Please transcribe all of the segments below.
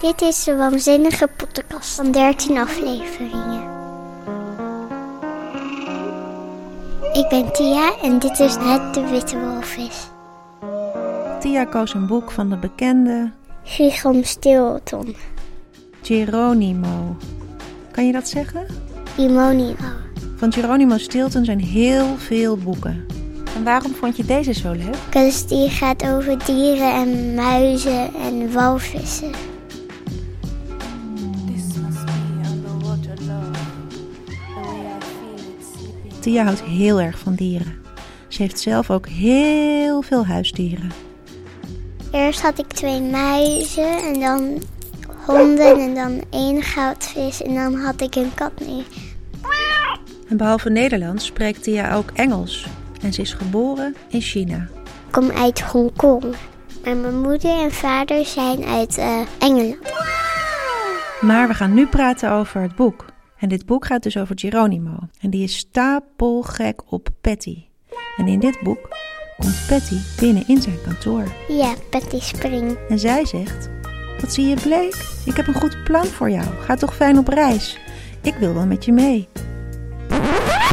Dit is de Waanzinnige podcast van 13 afleveringen. Ik ben Tia en dit is Het de Witte Walvis. Tia koos een boek van de bekende Gigram Stilton, Geronimo. Kan je dat zeggen? Imonio. Van Geronimo Stilton zijn heel veel boeken. En waarom vond je deze zo leuk? Dus die gaat over dieren en muizen en walvissen. Tia houdt heel erg van dieren. Ze heeft zelf ook heel veel huisdieren. Eerst had ik twee muizen en dan honden en dan één goudvis en dan had ik een kat mee. En behalve Nederlands spreekt Tia ook Engels. En ze is geboren in China. Ik kom uit Hongkong. En mijn moeder en vader zijn uit eh, Engeland. Maar we gaan nu praten over het boek. En dit boek gaat dus over Geronimo. En die is stapelgek op Patty. En in dit boek komt Patty binnen in zijn kantoor. Ja, Patty Spring. En zij zegt: Wat zie je bleek? Ik heb een goed plan voor jou. Ga toch fijn op reis. Ik wil wel met je mee.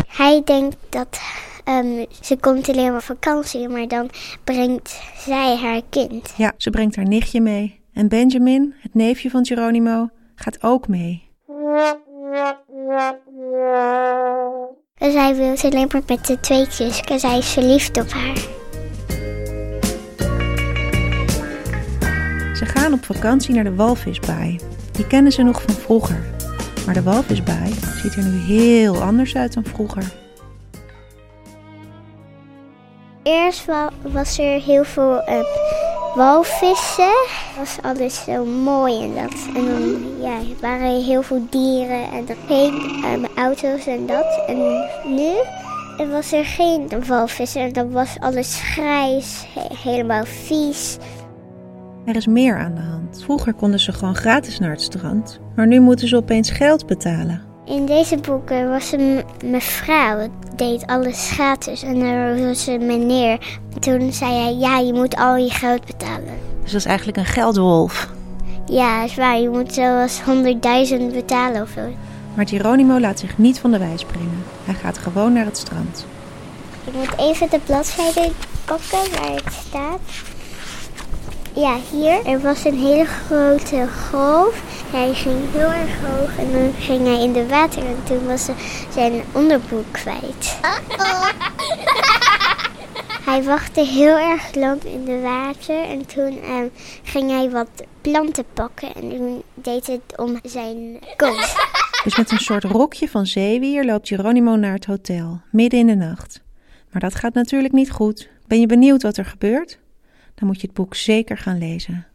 Hij denkt dat ehm, ze komt alleen maar vakantie, maar dan brengt zij haar kind. Ja, ze brengt haar nichtje mee. En Benjamin, het neefje van Geronimo, gaat ook mee. Hij wil ze alleen maar met de tweetjes, dus hij is verliefd op haar. Ze gaan op vakantie naar de walvisbaai. Die kennen ze nog van vroeger. Maar de walvisbaai ziet er nu heel anders uit dan vroeger. Eerst wa- was er heel veel eh, walvissen. was alles zo mooi en dat. En dan ja, waren heel veel dieren en er geen ehm, auto's en dat. En nu er was er geen walvissen en dan was alles grijs, he- helemaal vies. Er is meer aan de hand. Vroeger konden ze gewoon gratis naar het strand. Maar nu moeten ze opeens geld betalen. In deze boeken was een mevrouw, deed alles gratis. En er was een meneer. Toen zei hij, ja, je moet al je geld betalen. Dus dat is eigenlijk een geldwolf. Ja, is waar. Je moet zelfs 100.000 betalen of zo. Maar Geronimo laat zich niet van de wijs brengen. Hij gaat gewoon naar het strand. Ik moet even de bladzijde pakken waar het staat. Ja, hier. Er was een hele grote golf. Hij ging heel erg hoog en dan ging hij in de water. En toen was zijn onderbroek kwijt. Hij wachtte heel erg lang in de water en toen ehm, ging hij wat planten pakken en toen deed het om zijn kont. Dus met een soort rokje van zeewier loopt Geronimo naar het hotel, midden in de nacht. Maar dat gaat natuurlijk niet goed. Ben je benieuwd wat er gebeurt? Dan moet je het boek zeker gaan lezen.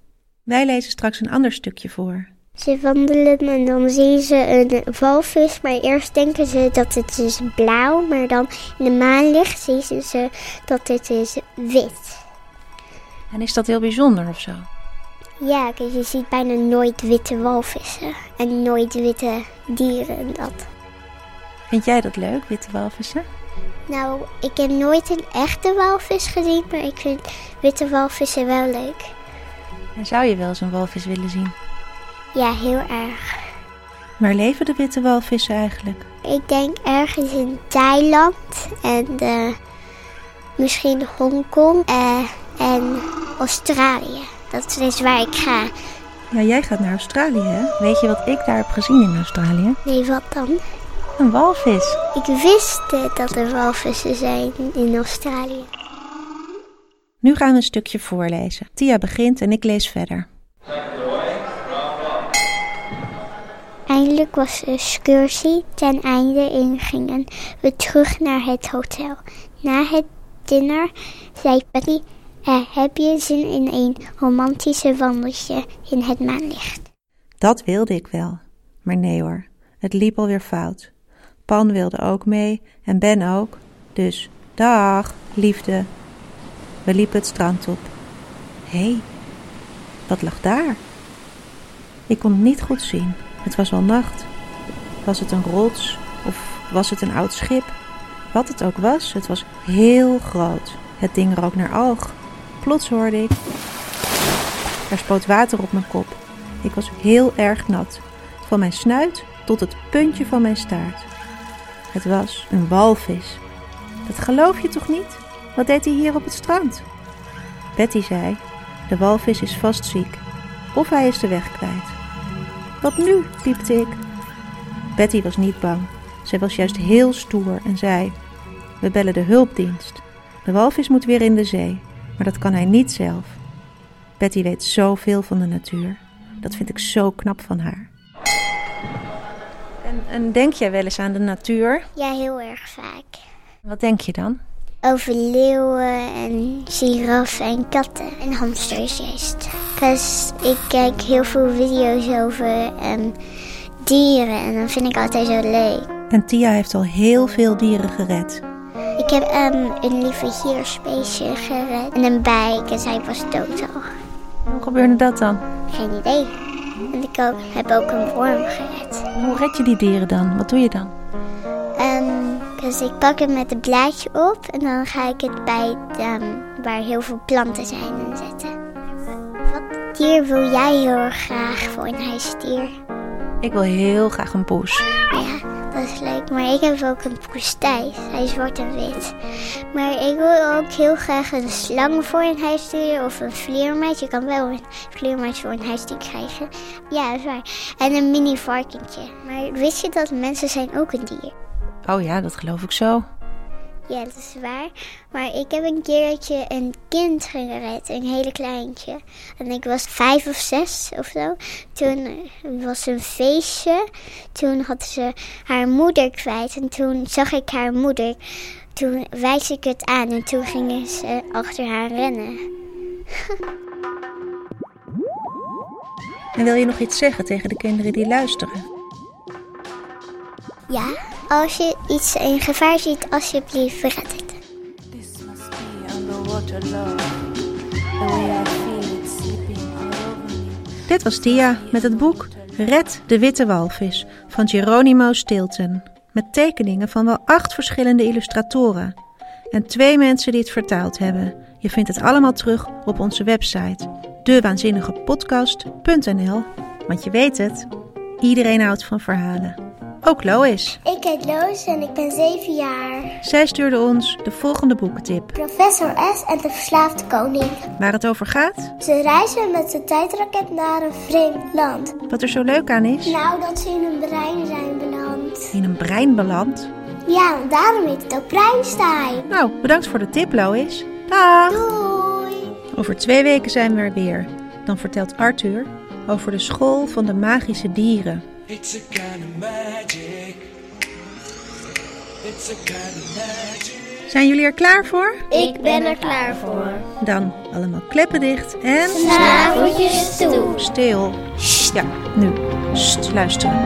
Wij lezen straks een ander stukje voor. Ze wandelen en dan zien ze een walvis, maar eerst denken ze dat het is blauw, maar dan in de maanlicht zien ze dat het is wit. En is dat heel bijzonder of zo? Ja, kijk, je ziet bijna nooit witte walvissen en nooit witte dieren en dat. Vind jij dat leuk, witte walvissen? Nou, ik heb nooit een echte walvis gezien, maar ik vind witte walvissen wel leuk. En zou je wel eens een walvis willen zien? Ja, heel erg. Waar leven de witte walvissen eigenlijk? Ik denk ergens in Thailand en eh, misschien Hongkong eh, en Australië. Dat is waar ik ga. Ja, jij gaat naar Australië, hè? Weet je wat ik daar heb gezien in Australië? Nee, wat dan? Een walvis. Ik wist eh, dat er walvissen zijn in Australië. Nu gaan we een stukje voorlezen. Tia begint en ik lees verder. Eindelijk was de excursie ten einde en gingen we terug naar het hotel. Na het dinner zei Patty, eh, heb je zin in een romantische wandeltje in het maanlicht? Dat wilde ik wel. Maar nee hoor, het liep alweer fout. Pan wilde ook mee en Ben ook. Dus dag, liefde. We liepen het strand op. Hé, hey, wat lag daar? Ik kon het niet goed zien. Het was wel nacht. Was het een rots of was het een oud schip? Wat het ook was, het was heel groot. Het ding rook naar alg. Plots hoorde ik. Er spoot water op mijn kop. Ik was heel erg nat, van mijn snuit tot het puntje van mijn staart. Het was een walvis. Dat geloof je toch niet? Wat deed hij hier op het strand? Betty zei: De walvis is vast ziek, of hij is de weg kwijt. Wat nu? piepte ik. Betty was niet bang. Zij was juist heel stoer en zei: We bellen de hulpdienst. De walvis moet weer in de zee, maar dat kan hij niet zelf. Betty weet zoveel van de natuur. Dat vind ik zo knap van haar. En, en denk jij wel eens aan de natuur? Ja, heel erg vaak. Wat denk je dan? Over leeuwen en giraffen en katten en hamsters juist. Dus ik kijk heel veel video's over um, dieren en dat vind ik altijd zo leuk. En Tia heeft al heel veel dieren gered. Ik heb um, een lieve gierspeesje gered en een bij en zij was dood al. Hoe gebeurde dat dan? Geen idee. Ik ook, heb ook een worm gered. Hoe red je die dieren dan? Wat doe je dan? Um, dus ik pak het met een blaadje op en dan ga ik het bij um, waar heel veel planten zijn en zetten. Wat dier wil jij heel erg graag voor een huisdier? Ik wil heel graag een poes. Ja, is leuk. Maar ik heb ook een poes Thijs. Hij is zwart en wit. Maar ik wil ook heel graag een slang voor een huisdier of een vleermuis. Je kan wel een vleermuis voor een huisdier krijgen. Ja, dat is waar. En een mini varkentje. Maar wist je dat mensen zijn ook een dier? Oh ja, dat geloof ik zo. Ja, dat is waar. Maar ik heb een keertje een kind gered, een hele kleintje. En ik was vijf of zes of zo. Toen was een feestje. Toen had ze haar moeder kwijt. En toen zag ik haar moeder. Toen wijs ik het aan en toen gingen ze achter haar rennen. En wil je nog iets zeggen tegen de kinderen die luisteren? Ja, als je iets in gevaar ziet, alsjeblieft red het. Dit was Tia met het boek Red de Witte Walvis van Geronimo Stilton. Met tekeningen van wel acht verschillende illustratoren. En twee mensen die het vertaald hebben. Je vindt het allemaal terug op onze website dewaanzinnigepodcast.nl. Want je weet het, iedereen houdt van verhalen. Ook Lois. Ik heet Lois en ik ben 7 jaar. Zij stuurde ons de volgende boekentip. Professor S en de verslaafde koning. Waar het over gaat? Ze reizen met de tijdraket naar een vreemd land. Wat er zo leuk aan is? Nou, dat ze in een brein zijn beland. In een brein beland? Ja, daarom heet het ook Breinstein. Nou, bedankt voor de tip, Lois. Dag! Doei! Over twee weken zijn we er weer. Dan vertelt Arthur over de school van de magische dieren. It's a kind of magic. It's a kind of magic. Zijn jullie er klaar voor? Ik ben er klaar voor. Dan allemaal kleppen dicht en... Snaveltjes toe. Stil. Ja, nu. Sst, luisteren.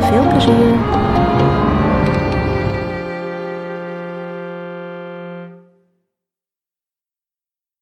Veel plezier.